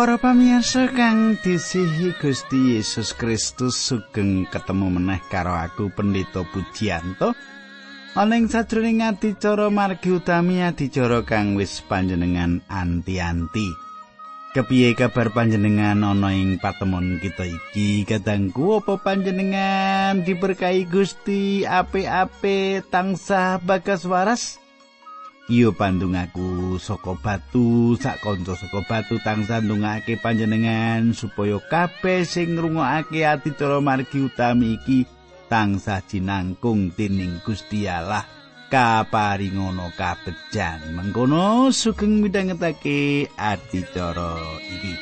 Para pamirsa kang disihi Gusti Yesus Kristus sugeng ketemu meneh karo aku Pendeta Pujianto. Ana ing sajroning adicara margi utami adicara kang wis panjenengan anti-anti. Kepiye kabar panjenengan ana ing patemon kita iki? Kadangku apa panjenengan diberkahi Gusti apik-apik tansah bagas waras? Iyo pandung aku saka batu sak kanca saka batu tansah ndongake panjenengan supaya kabeh sing ngrungokake adicara margi utami iki tansah jinangkung dening Gusti Allah. Kaparingono kabejan. Mengkono sugeng midhangetake adicara iki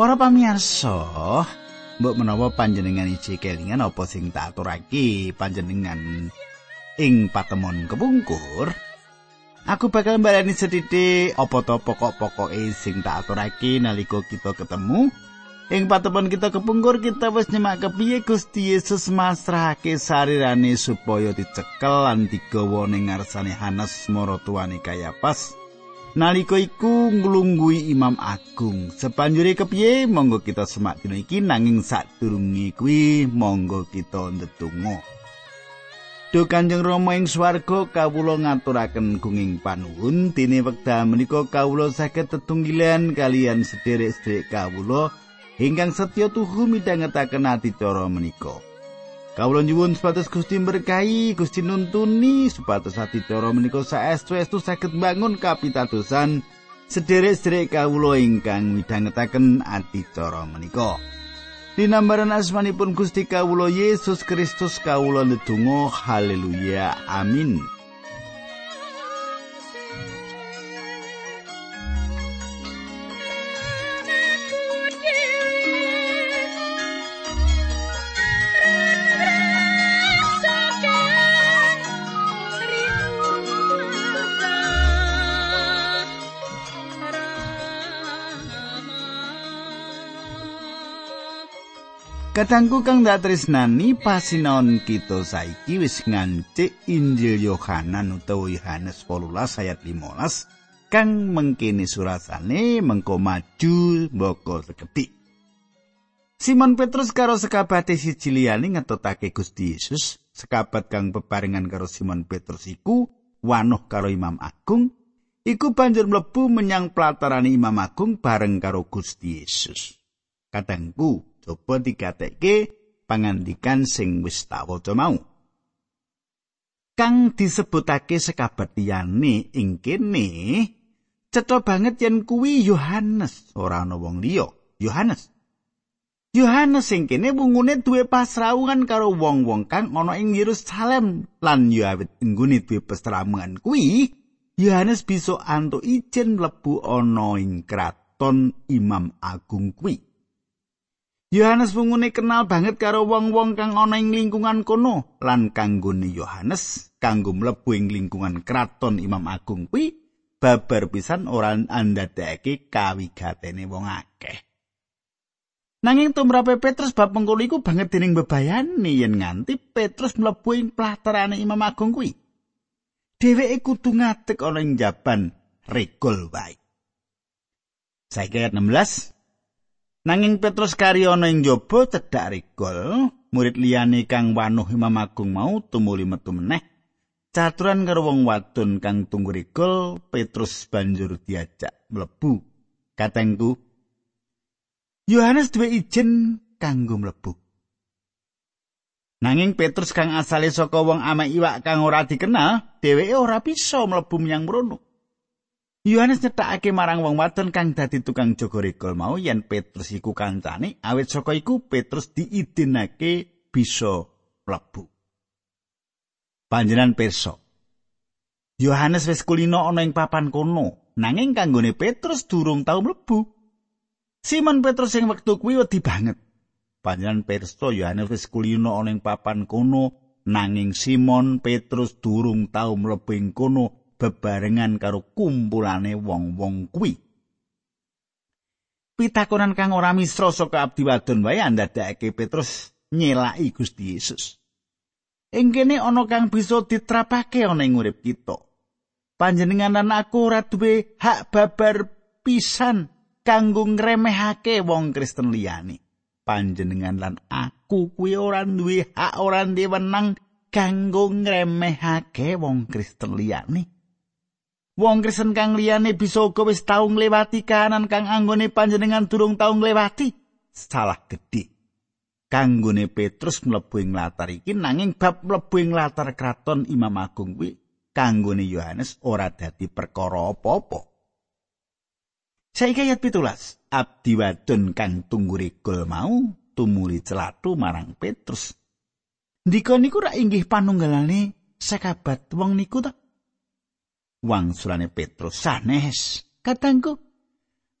Para pamirsa, mbok menawa panjenengan iki kelingan apa sing tak aturake panjenengan ing patemon kepungkur, aku bakal mbalani sedidik apa to pokok-pokoke sing tak aturake nalika kita ketemu. Ing patemon kita kepungkur kita wis nyemak kepiye Gusti Yesus masrahake sarirane supaya dicekel lan digawa ning ngarsane Hanes maratuwane Kayapas. Nalika iku nglungguhi Imam Agung. Sepanjure kepiye monggo kita semak dina iki nanging sadurunge kuwi monggo kita ndedonga. Duh Kanjeng Rama ing swarga kawula ngaturaken gunging panuwun dene wekdal menika kawula saged tetunggilan kalian sederek-sederek kawula ingkang setya tuhu midhangetaken adicara menika. Kawula nyuwun supados Gusti berkahi, Gusti nuntuni supados adicara menika saestu-estu saged bangun kapitadosan sederek-sederek kawula ingkang midhangetaken adicara menika. Dinambaran asmanipun Gusti kawula Yesus Kristus kawula ndedonga haleluya amin. Kadangku kang dak tresnani pasinaon kita saiki wis ngancik Injil Yohanan utawa Yohanes 18 ayat 15 kang mengkene surasane mengko maju mboko seketik. Simon Petrus karo sekabate siji liyane ngetutake Gusti Yesus, sekabat kang bebarengan karo Simon Petrus iku wanuh karo Imam Agung, iku banjur mlebu menyang pelatarane Imam Agung bareng karo Gusti Yesus. Kadangku coba digatekke pangandikan sing wis tak waca mau. Kang disebutake sekabat liyane ing kene cetha banget yen kuwi Yohanes, ora ana wong liya, Yohanes. Yohanes sing kene wungune duwe pasrawungan karo wong-wong kang ana ing Yerusalem lan yo awit nggone duwe pasrawungan kuwi Yohanes bisa antuk ijen mlebu ana ing kraton Imam Agung kuwi. Yohanes wungune kenal banget karo wong-wong kang ana ing lingkungan kono lan kanggone Yohanes kanggo mlebu ing lingkungan kraton Imam Agung kuwi babar pisan ora andadekake kawigatene wong akeh. Nanging tumrape Petrus bab pengkulo iku banget dening bebayane yen nganti Petrus mlebu ing platerane Imam Agung kuwi. Dheweke kudu ngadeg ana ing jaban regol wae. Saiki 16 Nanging Petrus kari ana ing jaba cedhak regol, murid liyane kang wanuh Imam Agung mau tumuli metu meneh. Caturan karo wong wadon kang tunggu regol, Petrus banjur diajak mlebu. Katengku, Yohanes duwe ijen kanggo mlebu. Nanging Petrus kang asale saka wong amek iwak kang ora dikenal, dheweke ora bisa mlebu menyang mrono. Yohanes nyetakake marang wong wadon kang dadi tukang jaga regol mau yen Petrus iku kancane, awit saka iku Petrus diidinake bisa mlebu. Panjenengan pirsa. Yohanes wis kulino ana ing papan kono, nanging kanggone Petrus durung tau mlebu. Simon Petrus sing wektu kuwi wedi banget. Panjenengan pirsa Yohanes wis kulino ana ing papan kono, nanging Simon Petrus durung tau mlebu ing kono bebarengan karo kumpulane wong-wong kuwi. Pitakonan kang ora misra saka abdi wadon wae andadake Petrus nyelaki Gusti Yesus. Ing kene ana kang bisa ditrapake ana ing urip kita. Panjenengan lan aku ora duwe hak babar pisan kanggo ngremehake wong Kristen liyane. panjenengan lan aku kuwi ora duwe hak ora diwenang kanggo ngremehake wong Kristen liyane. Wong Kristen kang liyane bisa uga wis tau nglewati kahanan kang anggone panjenengan durung tau nglewati. Salah gedhe. Kanggone Petrus mlebu ing latar iki nanging bab mlebu ing latar kraton Imam Agung kuwi kanggone Yohanes ora dadi perkara apa-apa. Saiki ayat pitulas. Abdi wadon kang tunggu regol mau tumuli celatu marang Petrus. Ndika niku rak inggih panunggalane sekabat wong niku ta? Wang sulane Petrus sanes. Katangku,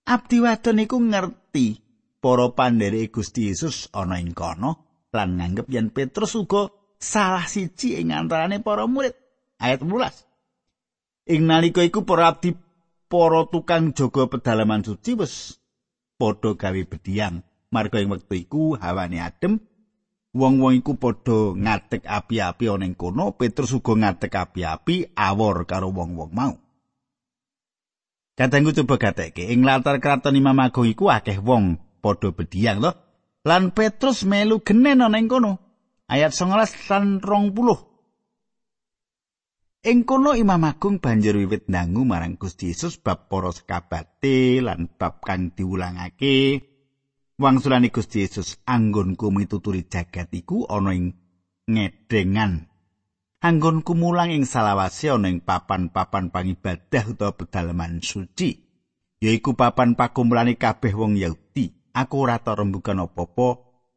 abdi wadon niku ngerti para pandherek Gusti Yesus ana ing kono lan nganggep yen Petrus uga salah siji ing antarane para murid. Ayat 12. Ing nalika iku para abdi para tukang jaga pedalaman suci wis padha gawe bediang marga ing wektu iku hawane adem wong-wong iku padha ngadeg api-api ana ing kono Petrus uga ngadeg api-api awor karo wong-wong mau. Kadangku coba gatekke ing latar kraton Imam Agung iku akeh wong padha bediang lho lan Petrus melu genen ana ing kono. Ayat 19 lan 20 Ing kono Imam Agung banjur wiwit ndangu marang Gusti Yesus bab para sekabate lan bab kang diulangake. Wangsulane Gusti Yesus anggonku mituturi jagat iku ana ing ngedengan. Anggonku mulang ing salawase ana ing papan-papan pangibadah utawa pedalaman suci. Yaiku papan pakumulane kabeh wong Yahudi. Aku ora tau rembugan apa-apa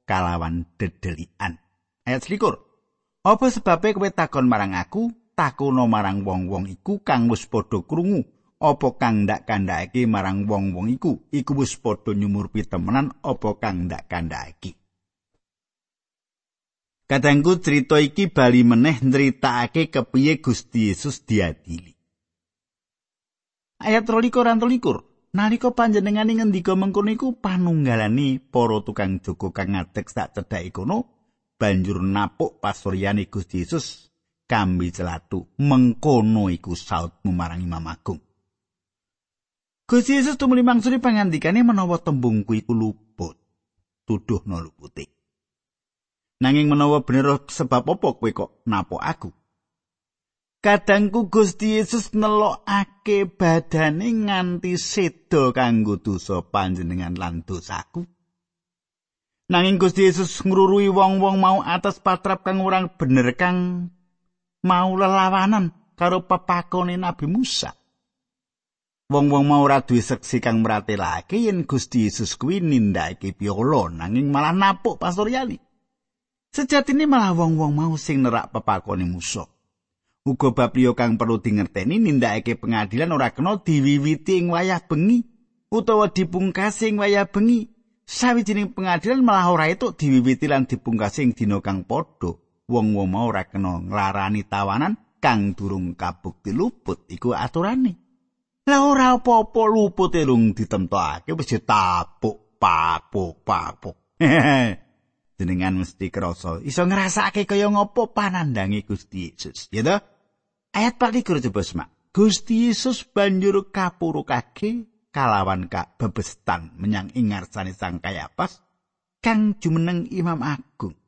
kalawan dedelian. Ayat 21. Apa sebabe kowe takon marang aku? takono marang wong-wong iku kang wis padha krungu apa kang ndak kandhake marang wong-wong iku iku wis padha nyumur pitemenan apa kang ndak kandhake Kadangku cerita iki bali meneh nritakake kepiye Gusti Yesus diadili. Ayat 23 lan 24. Nalika panjenengan ngendika mengkono iku panunggalane para tukang joko kang ngadeg sak cedhake kono banjur napuk pasuryane Gusti Yesus kambi celatu mengkono iku sautmu marang Imam Agung. Gusti Yesus tumuli mangsuli pangandikane menawa tembung kuwi luput. Tuduhno luputi. Nanging menawa bener sebab apa kowe kok napo aku? Kadangku Gusti Yesus nelokake badane nganti sedo kanggo dosa panjenengan lan dosaku. Nanging Gusti Yesus ngrurui wong-wong mau atas patrap kang urang bener kang mau lelawanan karo pepakone Nabi Musa. Wong-wong mau ora duwe seksi kang mratelake yen Gusti Yesus kuwi nindakake piolo nanging malah napuk pastor Yali. Sejatine malah wong-wong mau sing nerak pepakone Musa. Uga bab kang perlu dingerteni nindakake pengadilan ora kena diwiwiti ing wayah bengi utawa dipungkasi ing wayah bengi. Sawijining pengadilan malah ora itu diwiwiti lan dipungkasi ing dina kang padha. wong-wong mau ora kena nglarani tawanan kang durung kabukti luput iku aturane. Lah ora apa-apa luput elung ditemtokake wis ditapuk papuk papuk. Jenengan mesti krasa iso ngrasake kaya ngopo panandangi Gusti Yesus, ya toh? Ayat 4 coba semak. Gusti Yesus banjur kapurukake kalawan kak menyang ingarsane sang kayapas kang jumeneng Imam Agung.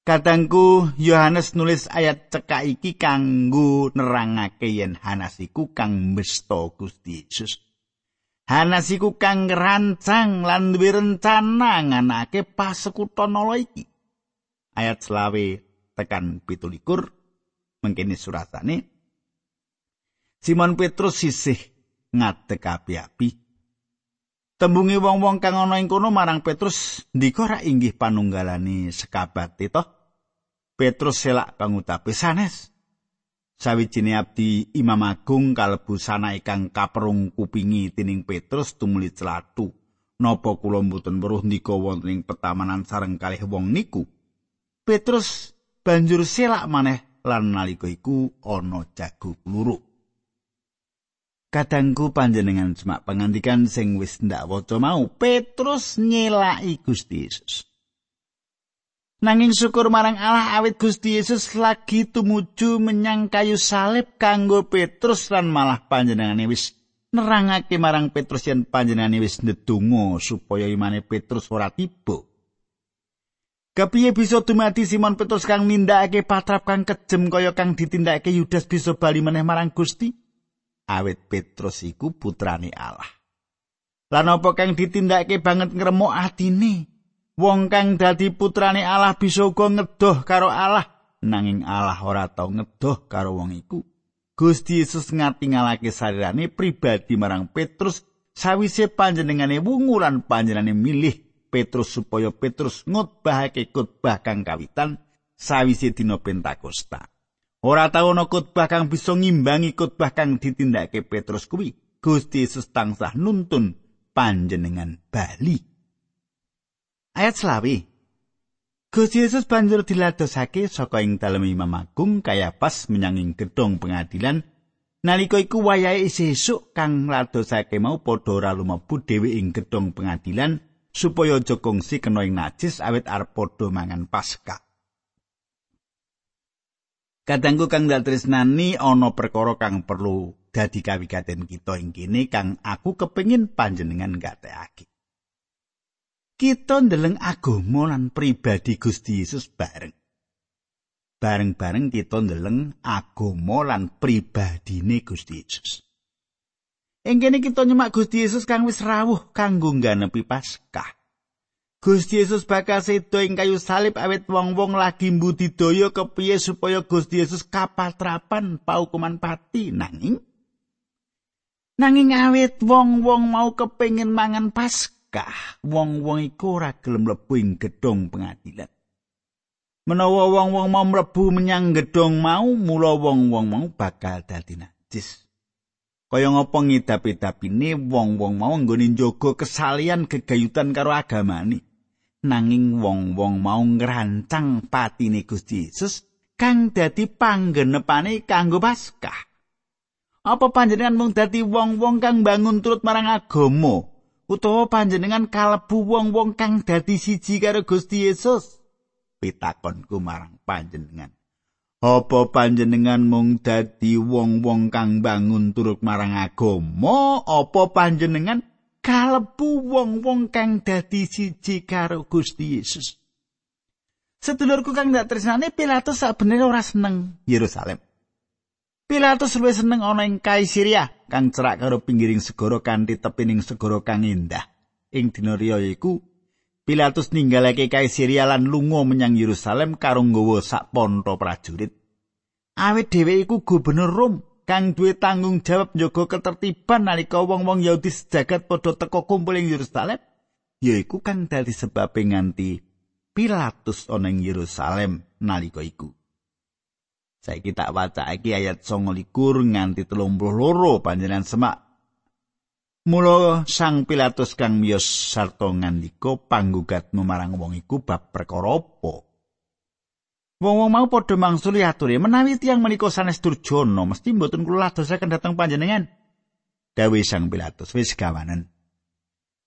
Kadangku Yohanes nulis ayat cekak iki kanggo nerangake yen Hanas iku kang mesta Gusti Yesus. Hanas iku kang rancang lan duwe rencana nganake pasekuton ala iki. Ayat selawe tekan pitulikur mengkini suratane Simon Petrus sisih ngadeg api-api. Tembungi wong-wong kang ana ing kono marang Petrus ndika ra inggih panunggalane sekabat toh? Petrus selak pangutape sanes. Sawijine abdi Imam Agung kalebu sana ikang kaperung kupingi tining Petrus tumuli celatu. Napa kula mboten weruh ndika wonten ing petamanan sareng kalih wong niku? Petrus banjur selak maneh lan nalika iku ana jago kluruk. Kadangku panjenengan semak pengantikan sing wis ndak waca mau Petrus nyelaki Gusti Yesus. Nanging syukur marang Allah awit Gusti Yesus lagi tumuju menyang kayu salib kanggo Petrus lan malah panjenengane wis nerangake marang Petrus yen panjenengane wis ndedonga supaya imane Petrus ora tiba. Kepiye bisa dumati Simon Petrus kang nindakake patrap kang kejem kaya kang ditindakake Yudas bisa bali meneh marang Gusti? Awit Petrus iku putrane Allah. Lan apa kang ditindakake banget ngremuk atine? Wong kang dadi putrane Allah bisa uga ngedoh karo Allah, nanging Allah ora tau ngedoh karo wong iku. Gusti Yesus ngatingalake sarirane pribadi marang Petrus sawise panjenengane wungu lan panjenengane milih Petrus supaya Petrus ngutbahake khotbah kang kawitan sawise dina Pentakosta. Ora tau ana khotbah kang bisa ngimbangi khotbah kang ditindakake Petrus kuwi. Gusti Yesus tansah nuntun panjenengan bali. Ayat selawi. Gusti Yesus banjur diladosake saka ing dalem Imam Agung kaya pas menyanging gedung pengadilan nalika iku wayahe sesuk kang ladosake mau padha ora lumebu dhewe ing gedung pengadilan supaya aja kongsi kena ing najis awit arep padha mangan Paskah. Kadangku kang tresnani ana perkara kang perlu dadi kawigaten kita ing kene kang aku kepengin panjenengan gatekake. Kita ndeleng agama lan pribadi Gusti Yesus bareng. Bareng-bareng kita ndeleng agama lan pribadine Gusti Yesus. Ing kene kita nyemak Gusti Yesus kang wis rawuh kanggo ngganepi Paskah. Gusti Yesus bakal sedo ing kayu salib awit wong-wong lagi mbudidaya kepiye supaya Gusti Yesus kapatrapan paukuman pati nanging? Nanging awit wong-wong mau kepengin mangan Paskah wong-wong iku ora gelem mlebu ing gedung pengadilan. Menawa wong-wong mau mlebu menyang gedung mau mula wong-wong mau bakal dadi najis. Kaya ngapa ngidap-idapine wong-wong mau nggone njogo kesalian gegayutan karo agamane nanging wong-wong mau ngrancang patine Gusti Yesus kang dadi panggenepane kanggo Paskah. Apa panjenengan mung dadi wong-wong kang bangun turut marang agama utawa panjenengan kalebu wong-wong kang dadi siji karo Gusti Yesus? Pitakonku marang panjenengan. Apa panjenengan mung dadi wong-wong kang bangun turut marang agama apa panjenengan kalebu wong-wong kang dadi siji karo Gusti Yesus. Sedulurku kang dak tresnane Pilatus sabenere ora seneng Yerusalem. Pilatus luwih seneng ana ing Kaisaria kang cerak karo pinggiring segara kanthi tepining segara kang indah. Ing dina riya iku Pilatus ninggalake Kaisaria lan lunga menyang Yerusalem karo nggawa sak ponto prajurit. Awit dhewe iku gubernur Rom kang duwe tanggung jawab njaga ketertiban nalika wong-wong Yahudi sejagat padha teka kumpul ing Yerusalem yaiku kang dadi sebab nganti Pilatus ana ing Yerusalem nalika iku. Saiki tak waca iki ayat 29 nganti 32 panjenengan semak. Mula Sang Pilatus kang miyos sarta ngandika panggugat marang wong iku bab perkara apa Wong-wong mau padha mangsuli aturi menawi tiyang menika sanes durjana mesti mboten kula ladosaken dhateng panjenengan. Dawe Sang Pilatus wis gawanen.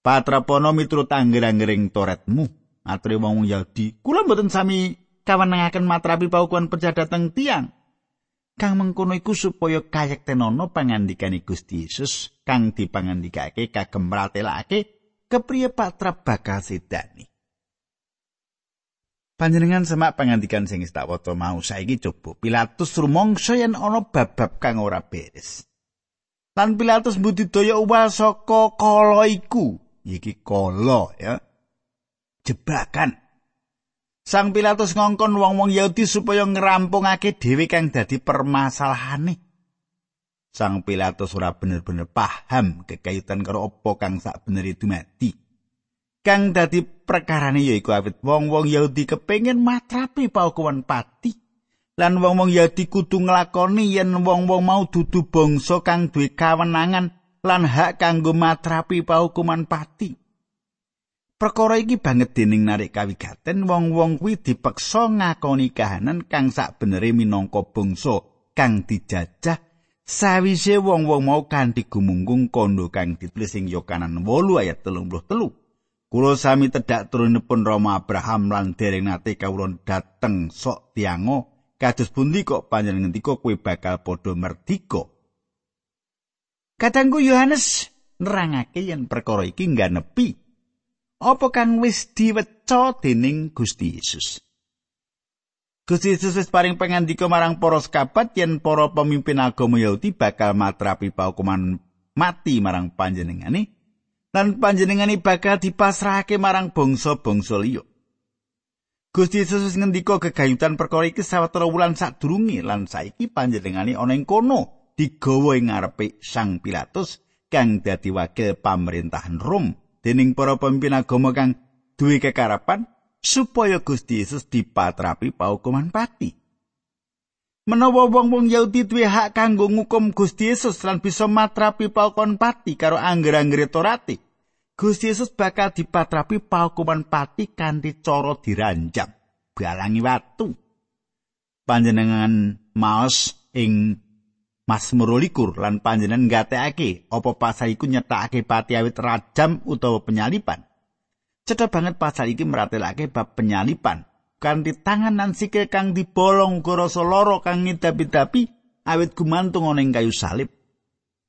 Patrapono miturut angger-anggering toretmu. Aturi wong Yahudi, kula mboten sami kawenengaken matrapi paukuan percaya dhateng tiyang. Kang mengkono iku supaya kayektenono pangandikane Gusti Yesus kang dipangandikake kagem mratelake kepriye patrap bakal sedani. Panjenengan semak pangandikan sing tak waca mau saiki coba Pilatus rumangsa yen ana bab-bab kang ora beres. Lan Pilatus budidaya uwal saka kala iku. Iki kala ya. Jebakan. Sang Pilatus ngongkon wong-wong Yahudi supaya ngerampungake dhewe kang dadi permasalahane. Sang Pilatus ora bener-bener paham kekaitan karo apa kang sak bener itu mati. Kang dadi perkarane yaiku awit. Wong-wong Yahudi kepengin matrapi paukuman pati. Lan wong-wong Yahudi kudu nglakoni yen wong-wong mau dudu bangsa kang duwe kawenangan lan hak kanggo matrapi paukuman pati. Perkara iki banget dening narik kawigaten. Wong-wong kuwi dipeksa ngakoni kahanan kang sakbenere minangka bangsa kang dijajah. Sawise wong-wong mau kanthi gumunggung kondo kang ditulis ing Yohanes 8 ayat 33. Kulo sami tedhak turunipun Rama Abraham lan dereng nate kawulon dateng sok tiango kados pundi kok panjenengan ngendika kowe bakal padha merdika. Kadangku Yohanes nerangake yen perkara iki ngganepi apa kang wis diweca dening Gusti Yesus. Gusti Yesus wis paring pangandika marang para sekabat yen para pemimpin agama Yahudi bakal matrapi paukuman mati marang panjenengane lan panjenengane bakal dipasrahake marang bangsa-bangsa liya. Gusti Yesus ngendika gegayutan perkara iki sawetara wulan sadurunge lan saiki panjenengane ana ing kono digawa ing ngarepe Sang Pilatus kang dadi wakil pamerintahan Rom dening para pemimpin agama kang duwe kekarapan supaya Gusti Yesus dipatrapi paukuman pati. Menawa wong-wong Yahudi duwe hak kanggo ngukum Gusti Yesus lan bisa matrapi paukuman pati karo angger-anggere Torati, Gusti Yesus bakal dipatrapi paukuman pati kanthi cara diranjam, balangi watu. Panjenengan maos ing Mazmur likur lan panjenengan nggatekake apa pasal iku nyetakake pati awit rajam utawa penyalipan. Cedha banget pasal iki meratelake bab penyalipan. Kanthi tangan lan sikil kang dibolong goroso loro kang ngidapi-dapi awit gumantung ana ing kayu salib.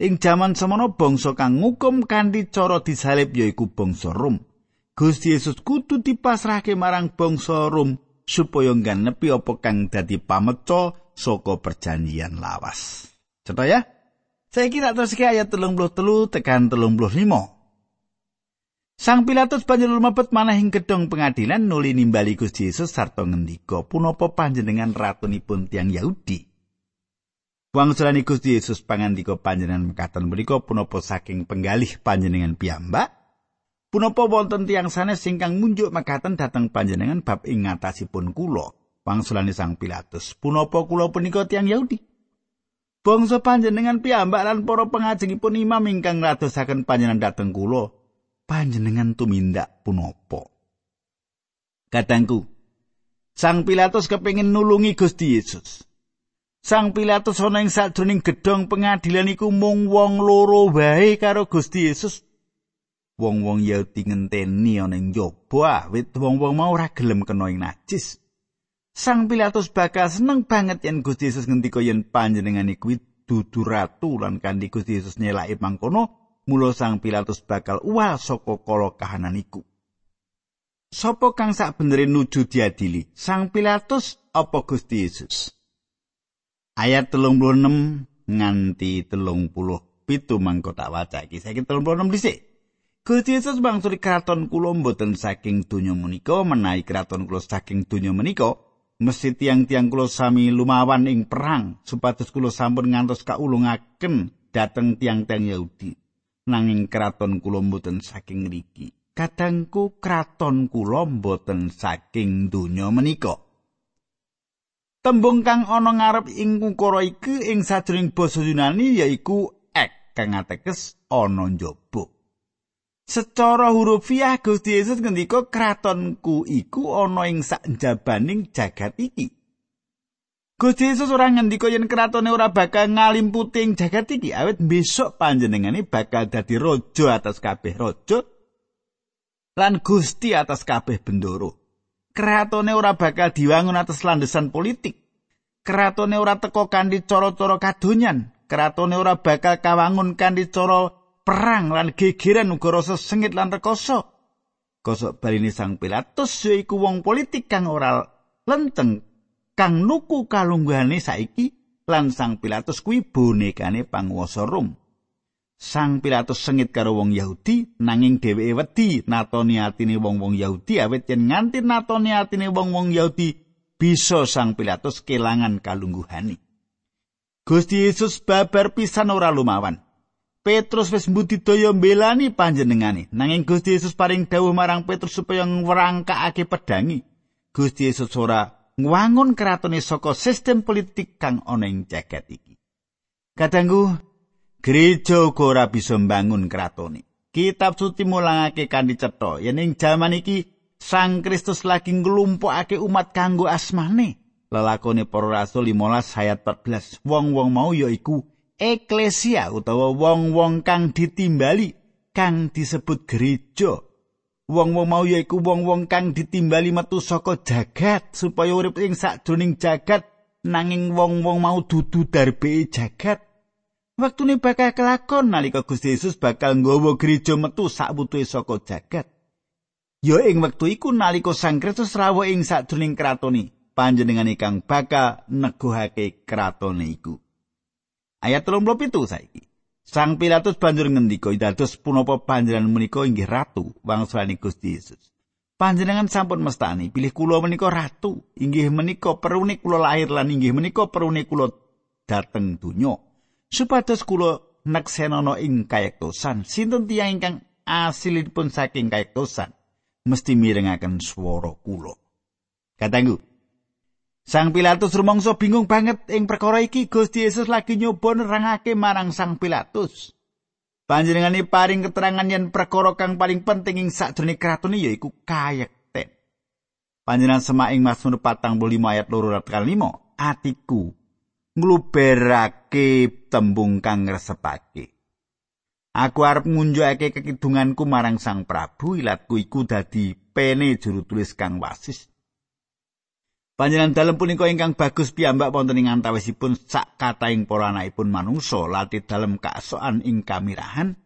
Ing jaman semono bangsa kang ngukum kanthi cara disalib yaiku bangsa Rom. Gusti Yesus kudu dipasrahke marang bangsa Rom supaya ngganepi apa kang dadi pameca saka perjanjian lawas. Coba ya. Saya kira terus ayat telung puluh telu tekan telung puluh lima. Sang Pilatus banjur lumebet manah ing gedung pengadilan nuli nimbali Gusti Yesus sarta ngendika punapa panjenengan ratunipun tiang Yahudi. Wangsulani Gusti Yesus pangandika panjenengan mekaten menika punapa saking penggalih panjenengan piyambak? Punapa wonten tiang sanes ingkang munjuk mekaten dhateng panjenengan bab ing ngatasipun kula? Wangsulani Sang Pilatus, punapa kula punika tiang Yahudi? Bangsa panjenengan piyambak lan para pengajengipun imam ingkang ngladosaken panjenengan dhateng kula, panjenengan tumindak punapa? Kadangku, Sang Pilatus kepengin nulungi Gusti Yesus. Sang Pilatus ana ing sajroning gedhong pengadilan iku mung wong loro wae karo Gusti Yesus. Wong-wong Yahudi ngenteni ana ing njaba, wit wong-wong mau ora gelem kena ing najis. Sang Pilatus bakal seneng banget yen Gusti Yesus ngendika yen panjenengan iku dudu ratu lan kanthi Gusti Yesus nyelaki mangkono, mula Sang Pilatus bakal uwal saka kala kahanan iku. Sopo kang sak benere nuju diadili? Sang Pilatus apa Gusti Yesus? Ayat 36 nganti 30 pitu mangko tak waca iki saiki 36 dhisik. Gusti Yesus bangsuri kraton kula mboten saking donya menika menawi kraton kula saking donya menika mesti tiang-tiang kula sami lumawan ing perang supados kula sampun ngantos kaulungaken dhateng tiang-tiang Yahudi nanging kraton kula mboten saking ngriki kadangku kraton kula mboten saking donya menika. Tembung kang ana ngarep ing ukara iki ing sajroning basa Yunani yaiku ek kang ateges ana njaba. Secara hurufiah Gusti Yesus ngendika kratonku iku ana ing sakjabaning jagat iki. Gusti Yesus ora ngendika yen kratone ora bakal ngalimputi ing jagat iki, awit besok panjenengane bakal dadi raja atas kabeh raja lan Gusti atas kabeh bendoro. Kratone ora bakal diwangun atas landesan politik. Kratone ora teko kanthi cara-cara kadonyan. Kratone ora bakal kawangun kanthi cara perang lan gegeran uga rasa sengit lan rekoso. Kosok baline Sang Pilatus yaiku wong politik kang ora lenteng kang nuku kalungguhane saiki lan Sang Pilatus kuwi bonekane panguwasa Rom. Sang Pilatus sengit karo wong Yahudi nanging dheweke wedi natoni atine wong-wong Yahudi awit yen nganti natoni atine wong-wong Yahudi bisa Sang Pilatus kelangan kalungguhane. Gusti Yesus babar pisan ora lumawan. Petrus wis mbudidaya mbelani panjenengane nanging Gusti Yesus paring dawuh marang Petrus supaya ngrangkakake pedangi Gusti Yesus ora ngwangun kratone saka sistem politik kang ana ing jagat iki Kadangku gereja uga ora bisa mbangun kratone Kitab suci mulangake kanthi cetha yen ing jaman iki Sang Kristus lagi nglumpukake umat kanggo asmane. Lelakone para rasul 15 ayat 14. Wong-wong mau yaiku eklesia utawa wong-wong kang ditimbali kang disebut gereja. Wong-wong mau yaiku wong-wong kang ditimbali metu saka jagat supaya urip ing sakjroning jagat nanging wong-wong mau dudu darbe jagat. Waktune bakal kelakon nalika Gusti Yesus bakal nggawa gereja metu sakwutuhe saka jagat. Ya ing wektu iku nalika Sang Kristus rawuh ing sadurunge kratone, panjenengan ingkang bakal neguhake kratone iku. Ayat 37 saiki. Sang Pilatus banjur ngendika, "Dados punapa panjenengan menika inggih ratu wangsulane Gusti Yesus?" Panjenengan sampun mestani pilih kula menika ratu, inggih menika perune kula lahir lan inggih menika perune kula dateng donya. supados kula neksenana ing kayektosan sinten tiyang ingkang asilipun saking kayektosan mesti mirengaken swara kula katanggu Sang Pilatus rumangsa bingung banget ing perkara iki Gusti Yesus lagi nyoba nerangake marang Sang Pilatus Panjenengane paring keterangan yen perkara kang paling penting ing sakjroning kraton yaiku kayekten. Panjenengan semak ing Mazmur 45 ayat 2 5, atiku ngluberake tembung kang ngresepake. Aku arep ngunjukake kekidunganku marang Sang Prabu, ilatku iku dadi pene juru tulis kang wasis. Panjenengan dalem punika ingkang bagus piyambak wonten ing antawisipun sak katahing para anakipun manungsa lati dalem kasokan ing kamirahan.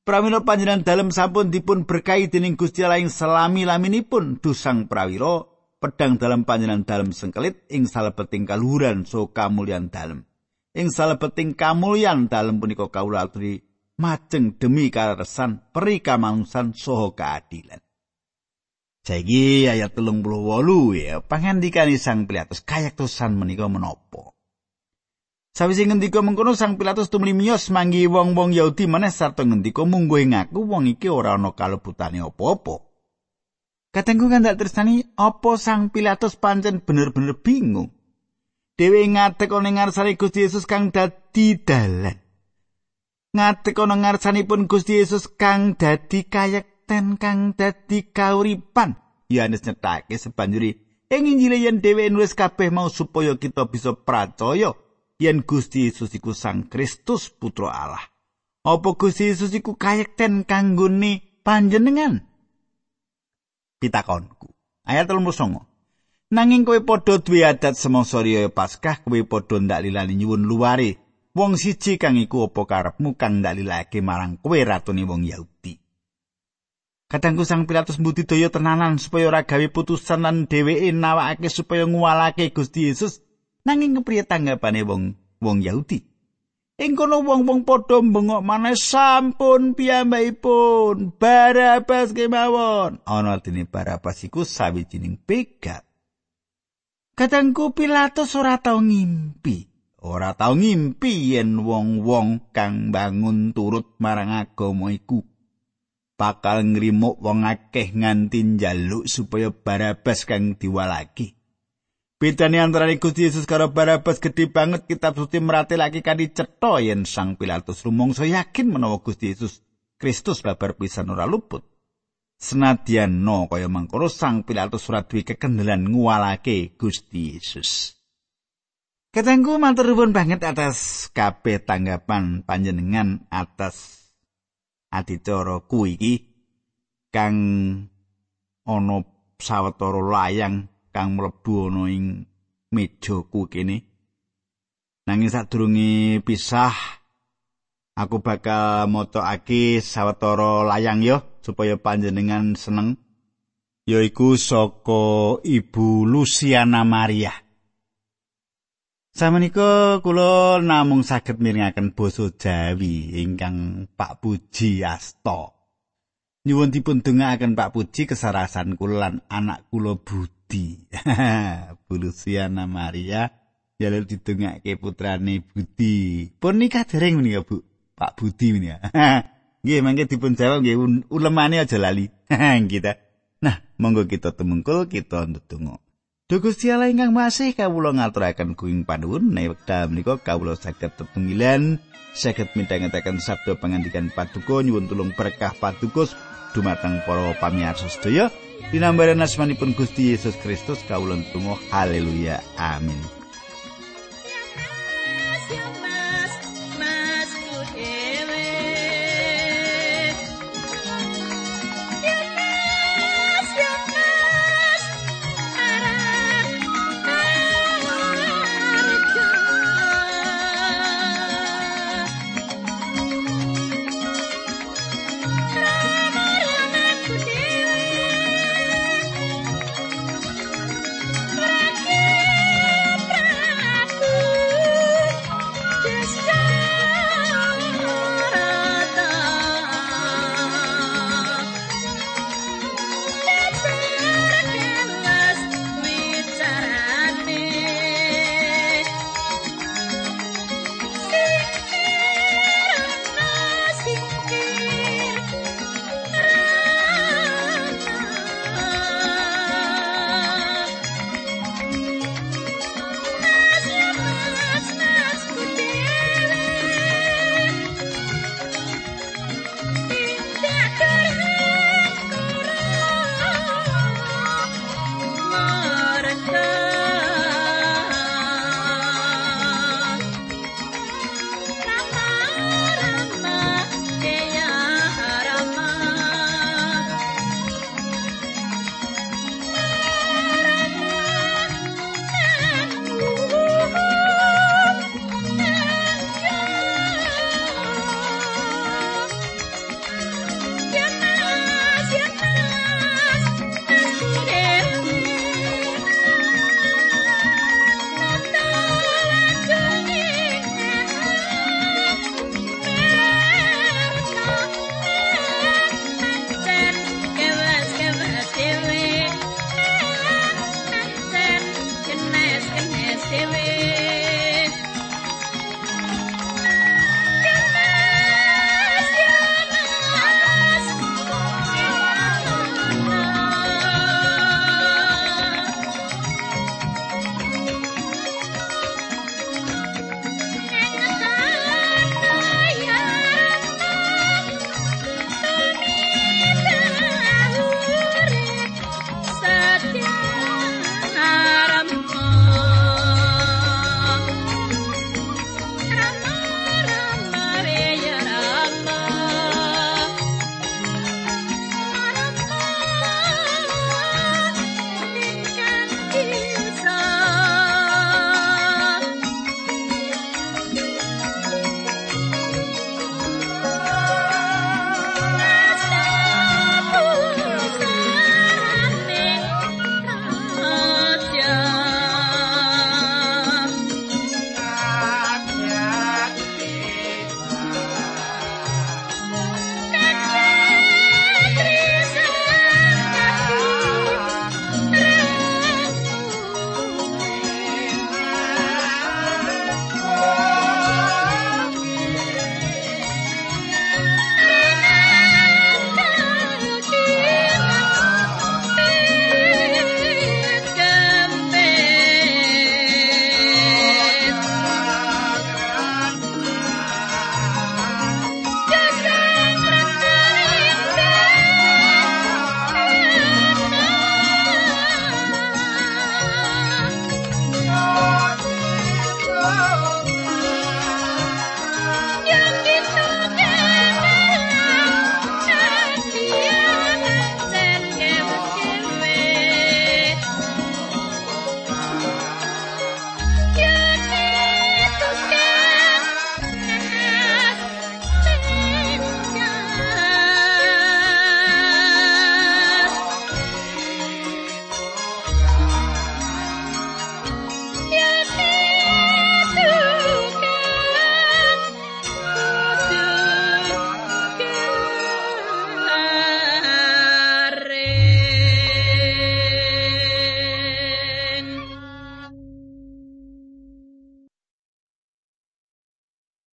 Pramila panjenengan dalem sampun dipun berkahi dening Gusti Allah ing selami-laminipun dusang prawira pedang dalam panjenengan dalam sengkelit ing salebeting kaluhuran so kamulyan dalam ing salebeting kamulyan dalam punika kawula aturi majeng demi karesan peri kamangsan soho keadilan Saiki ayat telung puluh wolu ya pangandikani sang Pilatus kayak tusan menika menopo. Sawise ngendika mengkono sang Pilatus tumli manggi wong-wong Yahudi maneh sarta ngendika munggo ngaku wong iki ora ana kalebutane apa-apa. Katengku kan tak tersani apa sang Pilatus pancen bener-bener bingung. Dewi ngatek ana ngarsane Gusti Yesus kang dadi dalan. Ngatek ana ngarsanipun Gusti Yesus kang dadi kayekten kang dadi kauripan. Yohanes nyetake sebanjuri ing Injil yen dhewe nulis kabeh mau supaya kita bisa percaya yen Gusti Yesus iku Sang Kristus Putra Allah. Apa Gusti Yesus iku kayekten kanggone panjenengan? pitakonku. Ayat 39. Nanging kowe padha duwe adat semangsa riya Paskah, kowe padha ndak lilani nyuwun luare. Wong siji kang iku apa karepmu kang ndak lilake marang kowe ratune wong Yahudi. Kadangku sang Pilatus mbudidaya tenanan supaya ora gawe putusan lan dheweke nawakake supaya nguwalake Gusti Yesus nanging kepriye tanggapane wong wong Yahudi. Ing kono wong-wong padha bengok maneh sampun piyambakipun Barabas kemawon. Ana dene Barabas iku sawijining pegat. Kadangku Pilatus ora tau ngimpi. Ora tau ngimpi yen wong-wong kang bangun turut marang agama iku bakal ngrimuk wong akeh nganti njaluk supaya Barabas kang diwalaki. Bedane antarané Gusti Yesus karo Barabas gedhe banget kitab suci meratelake kanthi cetha yen Sang Pilatus rumangsa yakin menawa Gusti Yesus Kristus babar pisan ora luput. Senadyan no kaya mangkono Sang Pilatus ora duwe kekendelan nguwalake Gusti Yesus. Ketengku matur banget atas kabeh tanggapan panjenengan atas adicara ku iki kang ana sawetara layang kang mlebu ana ing mejaku kene. Nanging sadurunge pisah aku bakal motokake sawetara layang yo supaya panjenengan seneng yaiku saka Ibu Luciana Maria. Samenika kula namung saged mirengaken basa Jawi ingkang Pak Puji Asta. Nyuwun dipun dongaaken Pak Puji kesarasan kula lan anak kula Budi. Budi. Bu Luciana Maria lalu didongake putrane Budi. Pun nikah dereng menika, Bu. Pak Budi menika. Nggih, mangke dipun jawab nggih ulemane aja lali. kita. Nah, monggo kita tumungkul kita ndedonga. Duh Gusti Allah ingkang masih kawula ngaturaken kuing panuwun. Nek wekdal menika kawula saged tetunggilan saged midhangetaken sabda pangandikan paduka nyuwun tulung berkah padukus dumateng para pamirsa sedaya. Dinambaran asmanipun Gusti Yesus Kristus kawula tumuh haleluya. Amin